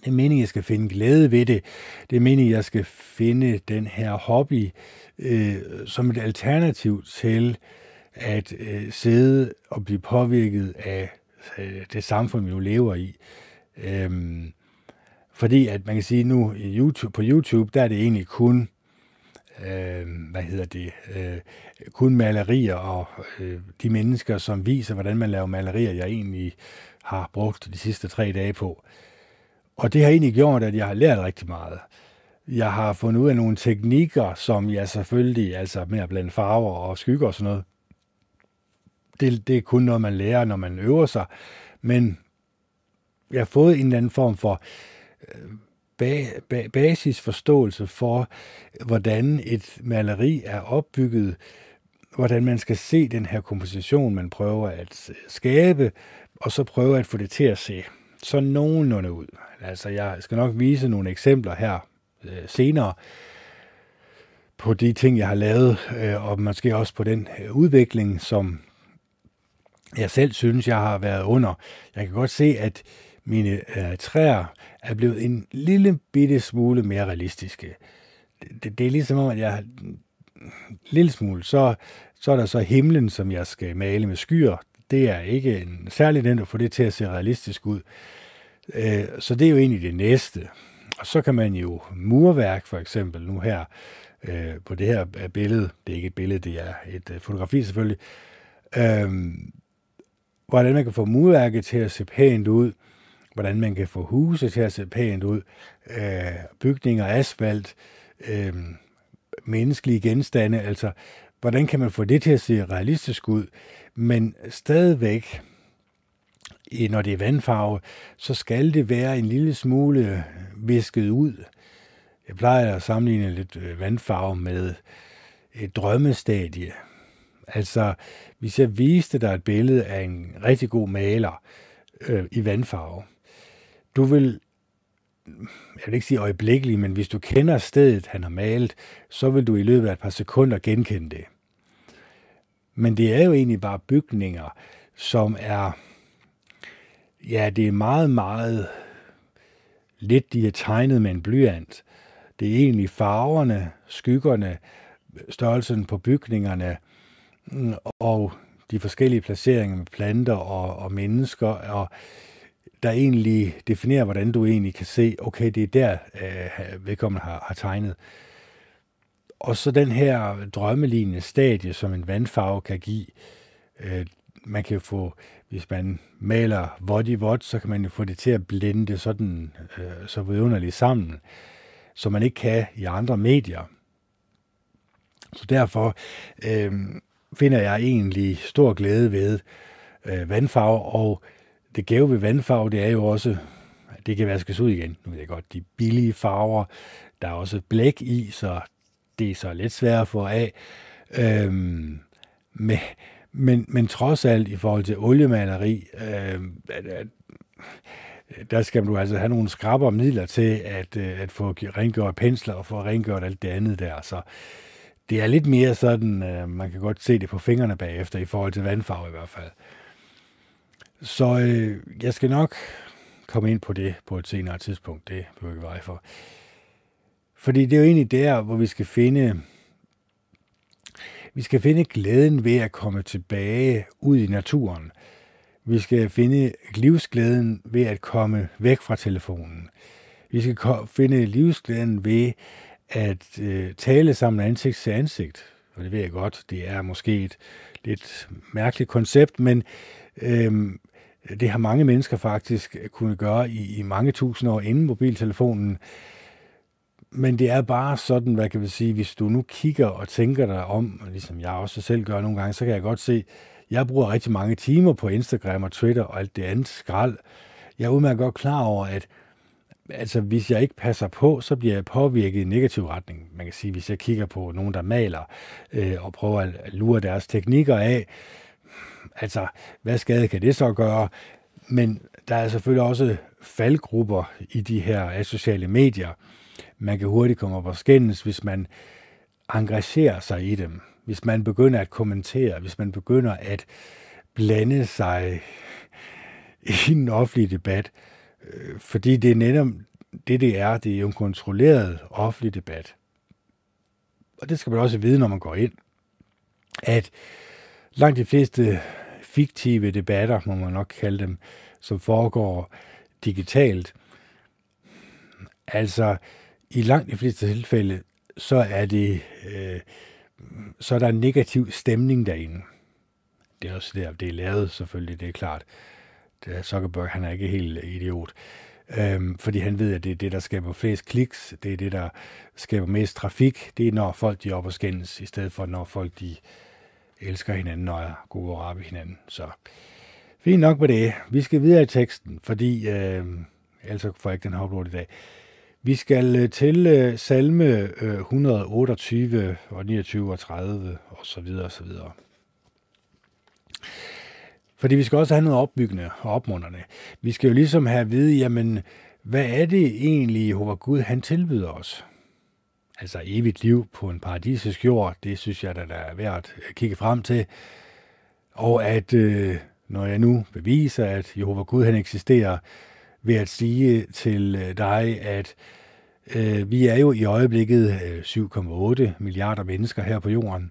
Det er meningen, at jeg skal finde glæde ved det. Det er meningen, at jeg skal finde den her hobby øh, som et alternativ til at øh, sidde og blive påvirket af øh, det samfund, vi nu lever i. Øhm, fordi at man kan sige nu i YouTube, på YouTube, der er det egentlig kun øh, hvad hedder det, øh, kun malerier og øh, de mennesker, som viser, hvordan man laver malerier, jeg egentlig har brugt de sidste tre dage på. Og det har egentlig gjort, at jeg har lært rigtig meget. Jeg har fundet ud af nogle teknikker, som jeg selvfølgelig, altså med at blande farver og skygger og sådan noget, det, det er kun noget, man lærer, når man øver sig. Men jeg har fået en eller anden form for øh, basisforståelse for, hvordan et maleri er opbygget, hvordan man skal se den her komposition, man prøver at øh, skabe, og så prøve at få det til at se så nogenlunde ud. Altså, jeg skal nok vise nogle eksempler her øh, senere på de ting, jeg har lavet, øh, og måske også på den øh, udvikling, som jeg selv synes, jeg har været under. Jeg kan godt se, at mine øh, træer er blevet en lille bitte smule mere realistiske. Det, det, det er ligesom om, at jeg en lille smule, så, så er der så himlen, som jeg skal male med skyer. Det er ikke en særlig nemt at få det til at se realistisk ud. Øh, så det er jo egentlig det næste. Og så kan man jo murværk for eksempel nu her øh, på det her øh, billede, det er ikke et billede, det er et øh, fotografi selvfølgelig, øh, hvordan man kan få murværket til at se pænt ud, hvordan man kan få huse til at se pænt ud, øh, bygninger, asfalt, øh, menneskelige genstande, altså hvordan kan man få det til at se realistisk ud, men stadigvæk når det er vandfarve, så skal det være en lille smule visket ud. Jeg plejer at sammenligne lidt øh, vandfarve med et drømmestadie. Altså, hvis jeg viste dig et billede af en rigtig god maler øh, i vandfarve, du vil, jeg vil ikke sige øjeblikkeligt, men hvis du kender stedet, han har malet, så vil du i løbet af et par sekunder genkende det. Men det er jo egentlig bare bygninger, som er Ja, det er meget, meget lidt, de er tegnet med en blyant. Det er egentlig farverne, skyggerne, størrelsen på bygningerne mm, og de forskellige placeringer med planter og, og mennesker. Og der egentlig definerer, hvordan du egentlig kan se, okay, det er der, øh, vedkommende har, har tegnet. Og så den her drømmelignende stadie, som en vandfarve kan give, øh, man kan få, hvis man maler vådt i vådt, så kan man jo få det til at blende sådan øh, så vidunderligt sammen, som man ikke kan i andre medier. Så derfor øh, finder jeg egentlig stor glæde ved øh, vandfarve, og det gave ved vandfarve, det er jo også, at det kan vaskes ud igen. Nu ved jeg godt, de billige farver, der er også blæk i, så det er så lidt svært at få af. Øhm, men, men, men trods alt i forhold til oliemaleri, øhm, at der skal du altså have nogle skrabber midler til at, øh, at få rengjort pensler og få rengjort alt det andet der. Så det er lidt mere sådan, øh, man kan godt se det på fingrene bagefter i forhold til vandfarve i hvert fald. Så øh, jeg skal nok komme ind på det på et senere tidspunkt. Det behøver ikke veje for. Fordi det er jo egentlig der, hvor vi skal finde vi skal finde glæden ved at komme tilbage ud i naturen. Vi skal finde livsglæden ved at komme væk fra telefonen. Vi skal finde livsglæden ved at øh, tale sammen ansigt til ansigt. Og det ved jeg godt, det er måske et lidt mærkeligt koncept, men øh, det har mange mennesker faktisk kunnet gøre i, i mange tusind år inden mobiltelefonen. Men det er bare sådan, hvad kan vi sige, hvis du nu kigger og tænker dig om, ligesom jeg også selv gør nogle gange, så kan jeg godt se, jeg bruger rigtig mange timer på Instagram og Twitter og alt det andet skrald. Jeg er udmærket godt klar over, at altså, hvis jeg ikke passer på, så bliver jeg påvirket i negativ retning. Man kan sige, hvis jeg kigger på nogen, der maler øh, og prøver at lure deres teknikker af, altså, hvad skade kan det så gøre? Men der er selvfølgelig også faldgrupper i de her sociale medier. Man kan hurtigt komme op og skændes, hvis man engagerer sig i dem. Hvis man begynder at kommentere, hvis man begynder at blande sig i en offentlig debat. Øh, fordi det er netop det, det er. Det er jo en kontrolleret offentlig debat. Og det skal man også vide, når man går ind, at langt de fleste fiktive debatter, må man nok kalde dem, som foregår digitalt. Altså, i langt de fleste tilfælde, så er det, øh, så er der en negativ stemning derinde. Det er også der, det er lavet selvfølgelig, det er klart. Det er Zuckerberg, han er ikke helt idiot. Øhm, fordi han ved, at det er det, der skaber flest kliks, det er det, der skaber mest trafik, det er når folk de er op og skændes, i stedet for når folk de elsker hinanden og er gode og rappe hinanden. Så fint nok med det. Vi skal videre i teksten, fordi øh, ellers får jeg ikke den her i dag. Vi skal øh, til øh, salme øh, 128 og 29 og 30 og så videre og så videre. Fordi vi skal også have noget opbyggende og opmunderende. Vi skal jo ligesom have at vide, jamen, hvad er det egentlig, Jehova Gud, han tilbyder os? Altså evigt liv på en paradisisk jord, det synes jeg, der er værd at kigge frem til. Og at øh, når jeg nu beviser, at Jehova Gud han eksisterer, ved at sige til øh, dig, at øh, vi er jo i øjeblikket øh, 7,8 milliarder mennesker her på jorden.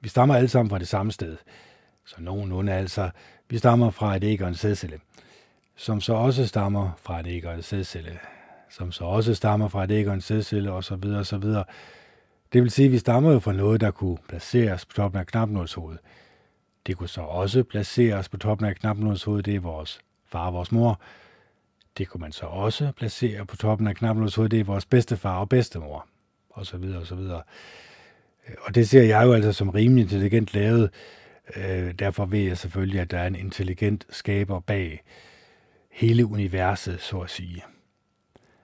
Vi stammer alle sammen fra det samme sted. Så nogenlunde altså, vi stammer fra et æg og en sædcelle, som så også stammer fra et æg og en sædcelle som så også stammer fra et æg og en sædcelle osv. videre. Det vil sige, at vi stammer jo fra noget, der kunne placeres på toppen af knapnålshovedet. Det kunne så også placeres på toppen af knapnålshovedet, det er vores far og vores mor. Det kunne man så også placere på toppen af knapnålshovedet, det er vores bedstefar og bedstemor, og så videre og så videre. Og det ser jeg jo altså som rimelig intelligent lavet. Øh, derfor ved jeg selvfølgelig, at der er en intelligent skaber bag hele universet, så at sige.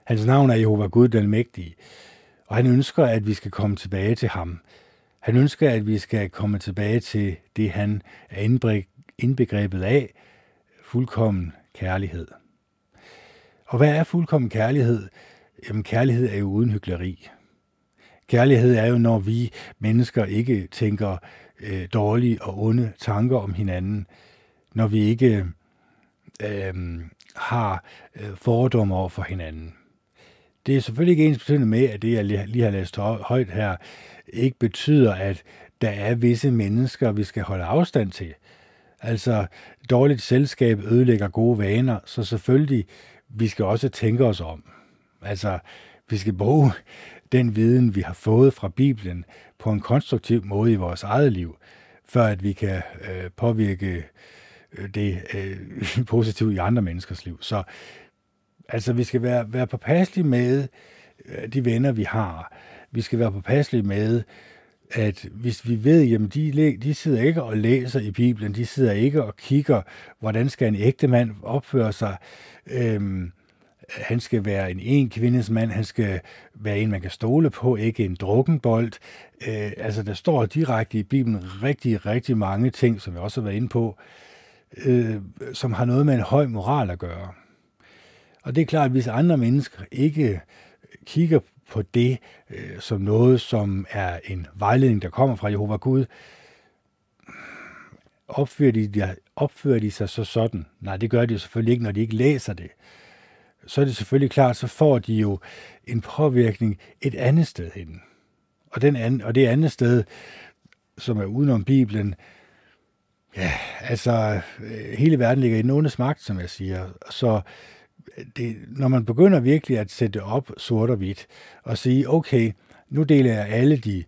Hans navn er Jehova Gud den Mægtige, og han ønsker, at vi skal komme tilbage til ham. Han ønsker, at vi skal komme tilbage til det, han er indbegrebet af, fuldkommen kærlighed. Og hvad er fuldkommen kærlighed? Jamen kærlighed er jo uden hyggeleri. Kærlighed er jo, når vi mennesker ikke tænker øh, dårlige og onde tanker om hinanden. Når vi ikke øh, har øh, fordomme over for hinanden det er selvfølgelig ikke ens betydende med, at det, jeg lige har læst højt her, ikke betyder, at der er visse mennesker, vi skal holde afstand til. Altså, dårligt selskab ødelægger gode vaner, så selvfølgelig, vi skal også tænke os om. Altså, vi skal bruge den viden, vi har fået fra Bibelen, på en konstruktiv måde i vores eget liv, før at vi kan øh, påvirke øh, det øh, <laughs> positivt i andre menneskers liv. Så altså, vi skal være, være påpasselige med øh, de venner, vi har. Vi skal være påpasselige med, at hvis vi ved, jamen de, de sidder ikke og læser i Bibelen, de sidder ikke og kigger, hvordan skal en ægte mand opføre sig, øhm, han skal være en en kvindes mand, han skal være en, man kan stole på, ikke en drukkenbold. Øh, altså, der står direkte i Bibelen rigtig, rigtig mange ting, som jeg også har været inde på, øh, som har noget med en høj moral at gøre. Og det er klart, at hvis andre mennesker ikke kigger på det øh, som noget, som er en vejledning, der kommer fra Jehova Gud, opfører de, opfører de sig så sådan? Nej, det gør de jo selvfølgelig ikke, når de ikke læser det så er det selvfølgelig klart, så får de jo en påvirkning et andet sted hen. Og, den anden, og det andet sted, som er udenom Bibelen, ja, altså øh, hele verden ligger i den ondes magt, som jeg siger. Så det, når man begynder virkelig at sætte op sort og hvidt, og sige, okay, nu deler jeg alle de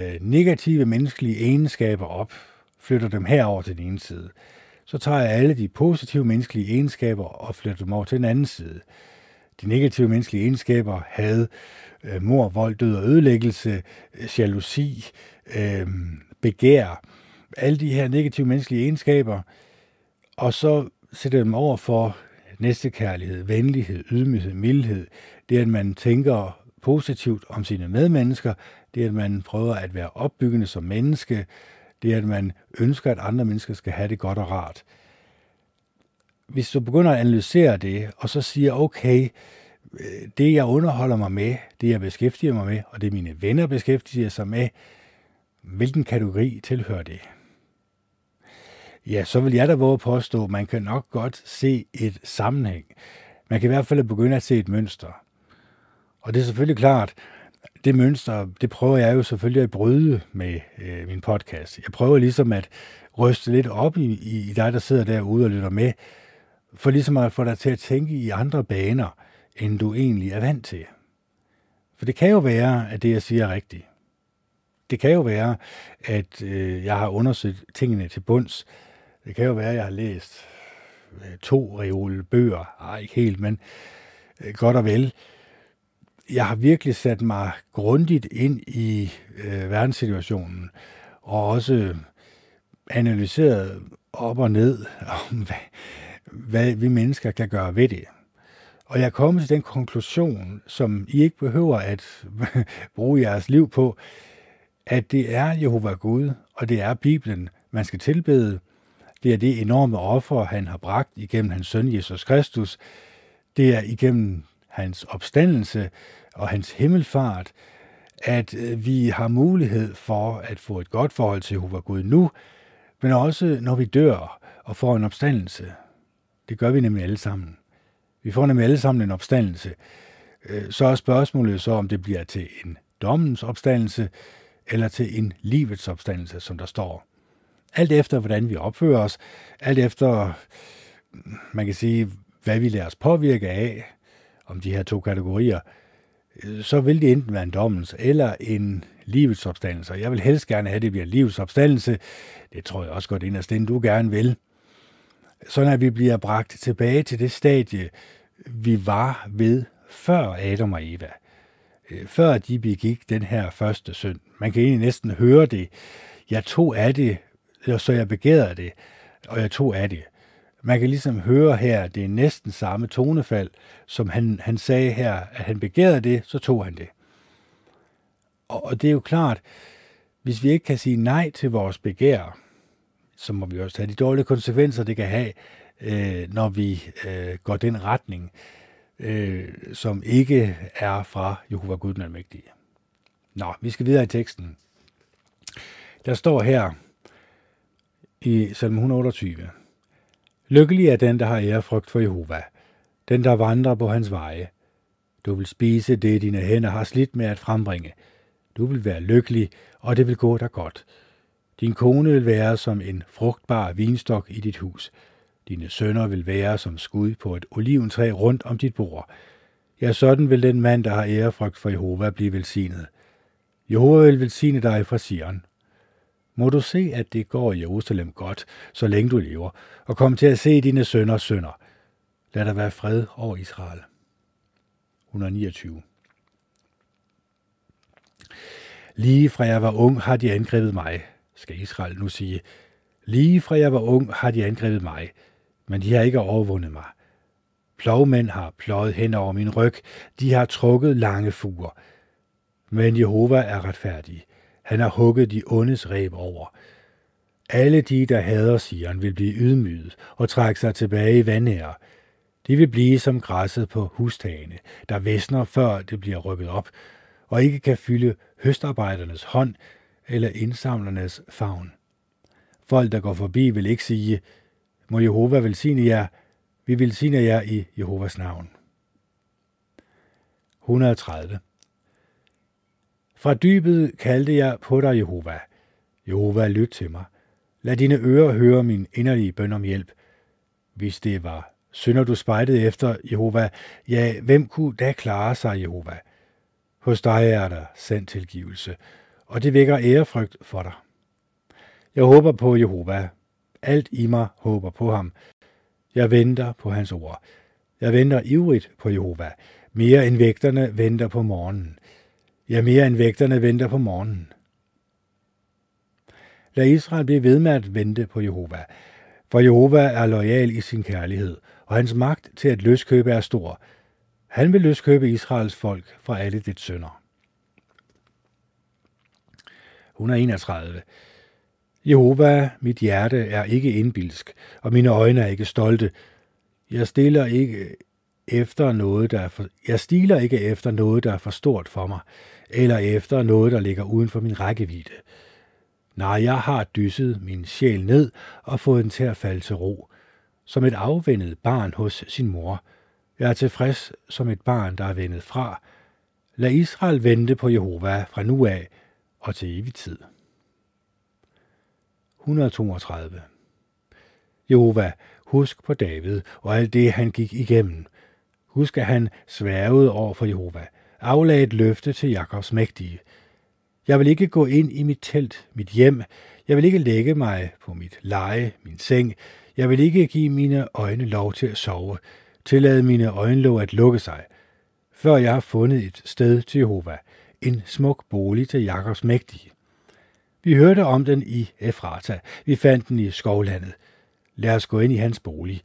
øh, negative menneskelige egenskaber op, flytter dem herover til den ene side så tager jeg alle de positive menneskelige egenskaber og flytter dem over til den anden side. De negative menneskelige egenskaber havde øh, mor, vold, død og ødelæggelse, øh, jalousi, øh, begær, alle de her negative menneskelige egenskaber, og så sætter dem over for næstekærlighed, venlighed, ydmyghed, mildhed. Det at man tænker positivt om sine medmennesker, det at man prøver at være opbyggende som menneske, det at man ønsker, at andre mennesker skal have det godt og rart. Hvis du begynder at analysere det, og så siger, okay, øh, det jeg underholder mig med, det jeg beskæftiger mig med, og det mine venner beskæftiger sig med, hvilken kategori tilhører det? Ja, så vil jeg da våge at påstå, at man kan nok godt se et sammenhæng. Man kan i hvert fald begynde at se et mønster. Og det er selvfølgelig klart, det mønster, det prøver jeg jo selvfølgelig at bryde med øh, min podcast. Jeg prøver ligesom at ryste lidt op i, i dig, der sidder derude og lytter med, for ligesom at få dig til at tænke i andre baner, end du egentlig er vant til. For det kan jo være, at det, jeg siger, er rigtigt. Det kan jo være, at øh, jeg har undersøgt tingene til bunds. Det kan jo være, at jeg har læst øh, to reole bøger. Ej, ikke helt, men øh, godt og vel jeg har virkelig sat mig grundigt ind i øh, verdenssituationen, og også analyseret op og ned om, <laughs> hvad, hvad vi mennesker kan gøre ved det. Og jeg er kommet til den konklusion, som I ikke behøver at <laughs> bruge jeres liv på, at det er Jehova Gud, og det er Bibelen, man skal tilbede. Det er det enorme offer, han har bragt igennem hans søn Jesus Kristus. Det er igennem hans opstandelse og hans himmelfart, at øh, vi har mulighed for at få et godt forhold til Jehova Gud nu, men også når vi dør og får en opstandelse. Det gør vi nemlig alle sammen. Vi får nemlig alle sammen en opstandelse. Øh, så er spørgsmålet så, om det bliver til en dommens opstandelse, eller til en livets opstandelse, som der står. Alt efter, hvordan vi opfører os, alt efter, man kan sige, hvad vi lader os påvirke af, om de her to kategorier, så vil det enten være en dommens eller en livets opstandelse. Jeg vil helst gerne have, at det bliver livets opstandelse. Det tror jeg også godt inderst inden du gerne vil. Sådan at vi bliver bragt tilbage til det stadie, vi var ved før Adam og Eva. Øh, før de begik den her første synd. Man kan egentlig næsten høre det. Jeg tog af det, så jeg begærede det, og jeg tog af det. Man kan ligesom høre her, at det er næsten samme tonefald, som han, han sagde her, at han begærede det, så tog han det. Og, og det er jo klart, hvis vi ikke kan sige nej til vores begær, så må vi også tage de dårlige konsekvenser, det kan have, øh, når vi øh, går den retning, øh, som ikke er fra Jehova Gud den Almægtige. Nå, vi skal videre i teksten. Der står her i salm 128, Lykkelig er den, der har ærefrygt for Jehova, den, der vandrer på hans veje. Du vil spise det, dine hænder har slidt med at frembringe. Du vil være lykkelig, og det vil gå dig godt. Din kone vil være som en frugtbar vinstok i dit hus. Dine sønner vil være som skud på et oliventræ rundt om dit bord. Ja, sådan vil den mand, der har ærefrygt for Jehova, blive velsignet. Jehova vil velsigne dig fra Sion. Må du se, at det går i Jerusalem godt, så længe du lever, og kom til at se dine sønners sønner. Lad der være fred over Israel. 129. Lige fra jeg var ung har de angrebet mig, skal Israel nu sige. Lige fra jeg var ung har de angrebet mig, men de har ikke overvundet mig. Plovmænd har pløjet hen over min ryg, de har trukket lange fuger. Men Jehova er retfærdig. Han har hugget de ondes ræb over. Alle de, der hader Sion, vil blive ydmyget og trække sig tilbage i vandære. De vil blive som græsset på hustagene, der visner før det bliver rykket op, og ikke kan fylde høstarbejdernes hånd eller indsamlernes favn. Folk, der går forbi, vil ikke sige, må Jehova velsigne jer, vi velsigner jer i Jehovas navn. 130. Fra dybet kaldte jeg på dig, Jehova. Jehova, lyt til mig. Lad dine ører høre min inderlige bøn om hjælp. Hvis det var synder du spejtede efter, Jehova, ja, hvem kunne da klare sig, Jehova? Hos dig er der sand tilgivelse, og det vækker ærefrygt for dig. Jeg håber på Jehova. Alt i mig håber på ham. Jeg venter på hans ord. Jeg venter ivrigt på Jehova. Mere end vægterne venter på morgenen. Ja, mere end vægterne venter på morgenen. Lad Israel blive ved med at vente på Jehova, for Jehova er lojal i sin kærlighed, og hans magt til at løskøbe er stor. Han vil løskøbe Israels folk fra alle dit sønder. 131. Jehova, mit hjerte er ikke indbilsk, og mine øjne er ikke stolte. Jeg stiller ikke efter noget, der er for, jeg stiler ikke efter noget, der er for stort for mig, eller efter noget, der ligger uden for min rækkevidde. Nej, jeg har dysset min sjæl ned og fået den til at falde til ro, som et afvendet barn hos sin mor. Jeg er tilfreds som et barn, der er vendet fra. Lad Israel vente på Jehova fra nu af og til evig tid. 132. Jehova, husk på David og alt det, han gik igennem. Husk, at han sværgede over for Jehova, aflagde et løfte til Jakobs mægtige. Jeg vil ikke gå ind i mit telt, mit hjem. Jeg vil ikke lægge mig på mit leje, min seng. Jeg vil ikke give mine øjne lov til at sove. Tillade mine øjenlåg at lukke sig, før jeg har fundet et sted til Jehova, en smuk bolig til Jakobs mægtige. Vi hørte om den i Efrata. Vi fandt den i skovlandet. Lad os gå ind i hans bolig.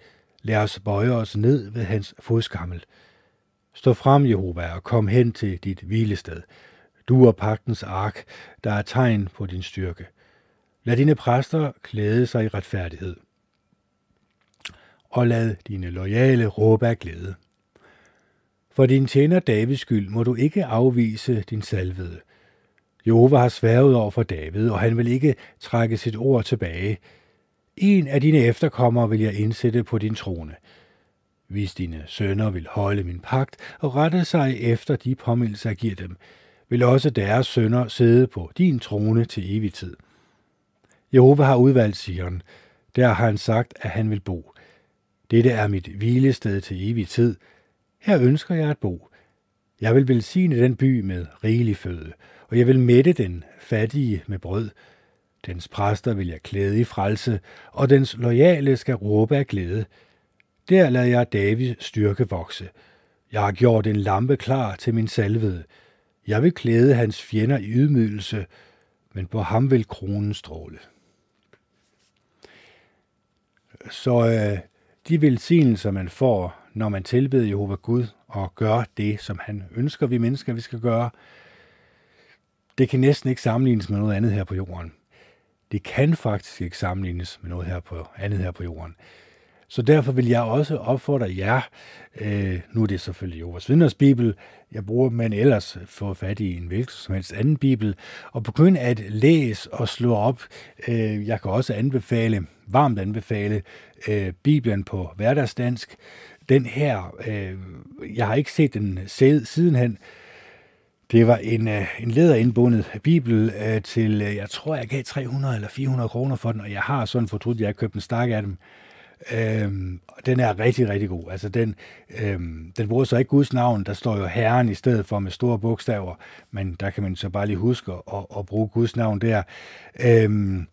Lad os bøje os ned ved hans fodskammel. Stå frem, Jehova, og kom hen til dit hvilested. Du og pagtens ark, der er tegn på din styrke. Lad dine præster klæde sig i retfærdighed. Og lad dine lojale råbe af glæde. For din tjener Davids skyld må du ikke afvise din salvede. Jehova har sværet over for David, og han vil ikke trække sit ord tilbage. En af dine efterkommere vil jeg indsætte på din trone. Hvis dine sønner vil holde min pagt og rette sig efter de påmindelser, jeg giver dem, vil også deres sønner sidde på din trone til evig tid. Jehova har udvalgt Sion. Der har han sagt, at han vil bo. Dette er mit hvilested til evig tid. Her ønsker jeg at bo. Jeg vil velsigne den by med rigelig føde, og jeg vil mætte den fattige med brød. Dens præster vil jeg klæde i frelse, og dens lojale skal råbe af glæde. Der lader jeg Davids styrke vokse. Jeg har gjort en lampe klar til min salvede. Jeg vil klæde hans fjender i ydmygelse, men på ham vil kronen stråle. Så øh, de velsignelser, man får, når man tilbeder Jehova Gud og gør det, som han ønsker, vi mennesker, vi skal gøre, det kan næsten ikke sammenlignes med noget andet her på jorden. Det kan faktisk ikke sammenlignes med noget her på, andet her på jorden. Så derfor vil jeg også opfordre jer, øh, nu er det selvfølgelig Jehovas vidners bibel, jeg bruger, men ellers få fat i en hvilken som helst anden bibel, og begynd at læse og slå op. Øh, jeg kan også anbefale, varmt anbefale, øh, Bibelen på hverdagsdansk. Den her, øh, jeg har ikke set den sidenhen, det var en, øh, en lederindbundet bibel øh, til, øh, jeg tror, jeg gav 300 eller 400 kroner for den, og jeg har sådan fortrudt, at jeg har købt en stak af dem. Øhm, den er rigtig, rigtig god. Altså, den, øhm, den bruger så ikke Guds navn. Der står jo Herren i stedet for med store bogstaver, men der kan man så bare lige huske at, at bruge Guds navn der. Øhm,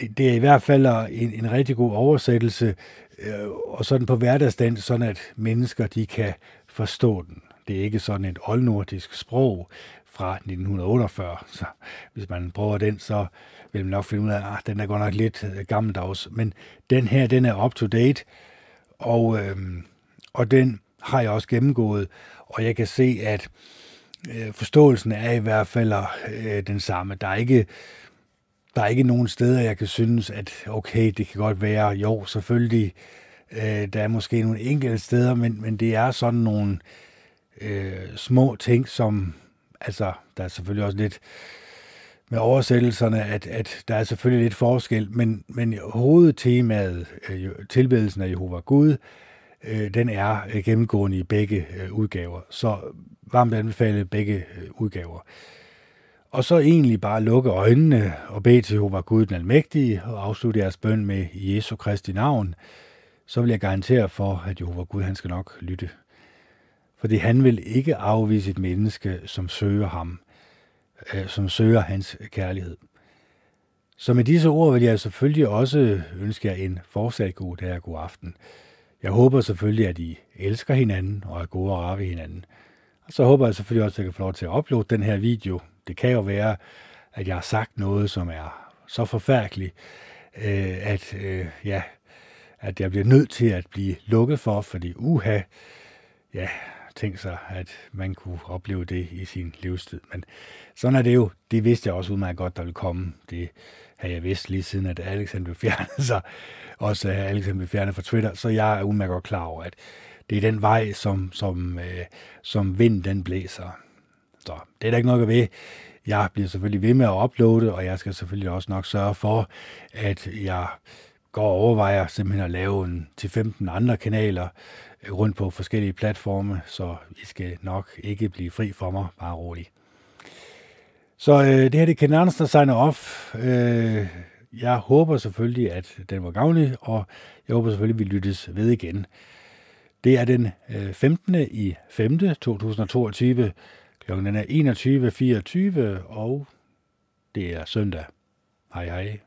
det, det er i hvert fald en, en rigtig god oversættelse, øh, og sådan på hverdagsdagen, sådan at mennesker de kan forstå den. Det er ikke sådan et oldnordisk sprog fra 1948, så hvis man prøver den, så vil man nok finde ud af, at ah, den er godt nok lidt øh, gammeldags. Men den her, den er up to date, og, øh, og den har jeg også gennemgået, og jeg kan se, at øh, forståelsen er i hvert fald øh, den samme. Der er ikke der er ikke nogen steder, jeg kan synes, at okay, det kan godt være, jo, selvfølgelig, øh, der er måske nogle enkelte steder, men, men det er sådan nogle øh, Øh, små ting, som, altså, der er selvfølgelig også lidt med oversættelserne, at, at der er selvfølgelig lidt forskel, men, men hovedtemaet, øh, tilbedelsen af Jehova Gud, øh, den er øh, gennemgående i begge øh, udgaver. Så varmt anbefale begge øh, udgaver. Og så egentlig bare lukke øjnene og bede til Jehova Gud den Almægtige og afslutte jeres bøn med Jesu Kristi navn, så vil jeg garantere for, at Jehova Gud han skal nok lytte. Fordi han vil ikke afvise et menneske, som søger ham, øh, som søger hans kærlighed. Så med disse ord vil jeg selvfølgelig også ønske jer en fortsat god dag og god aften. Jeg håber selvfølgelig, at I elsker hinanden og er gode og rare ved hinanden. Og så håber jeg selvfølgelig også, at jeg kan få lov til at uploade den her video det kan jo være, at jeg har sagt noget, som er så forfærdeligt, øh, at, øh, ja, at jeg bliver nødt til at blive lukket for, fordi uha, ja, tænkt sig, at man kunne opleve det i sin livstid. Men sådan er det jo. Det vidste jeg også udmærket godt, der ville komme. Det havde jeg vidst lige siden, at Alexander blev fjernet, <laughs> så også at Alexander blev fjernet fra Twitter. Så jeg er udmærket godt klar over, at det er den vej, som, som, øh, som vinden den blæser. Så det er der ikke noget at ved. Jeg bliver selvfølgelig ved med at uploade, og jeg skal selvfølgelig også nok sørge for, at jeg går og overvejer simpelthen at lave en til 15 andre kanaler rundt på forskellige platforme, så I skal nok ikke blive fri for mig, bare roligt. Så øh, det her det er Ken Andersen, der signer off. Øh, jeg håber selvfølgelig, at den var gavnlig, og jeg håber selvfølgelig, at vi lyttes ved igen. Det er den øh, 15. i 5. 2022. Klokken er 21.24, og det er søndag. Hej hej.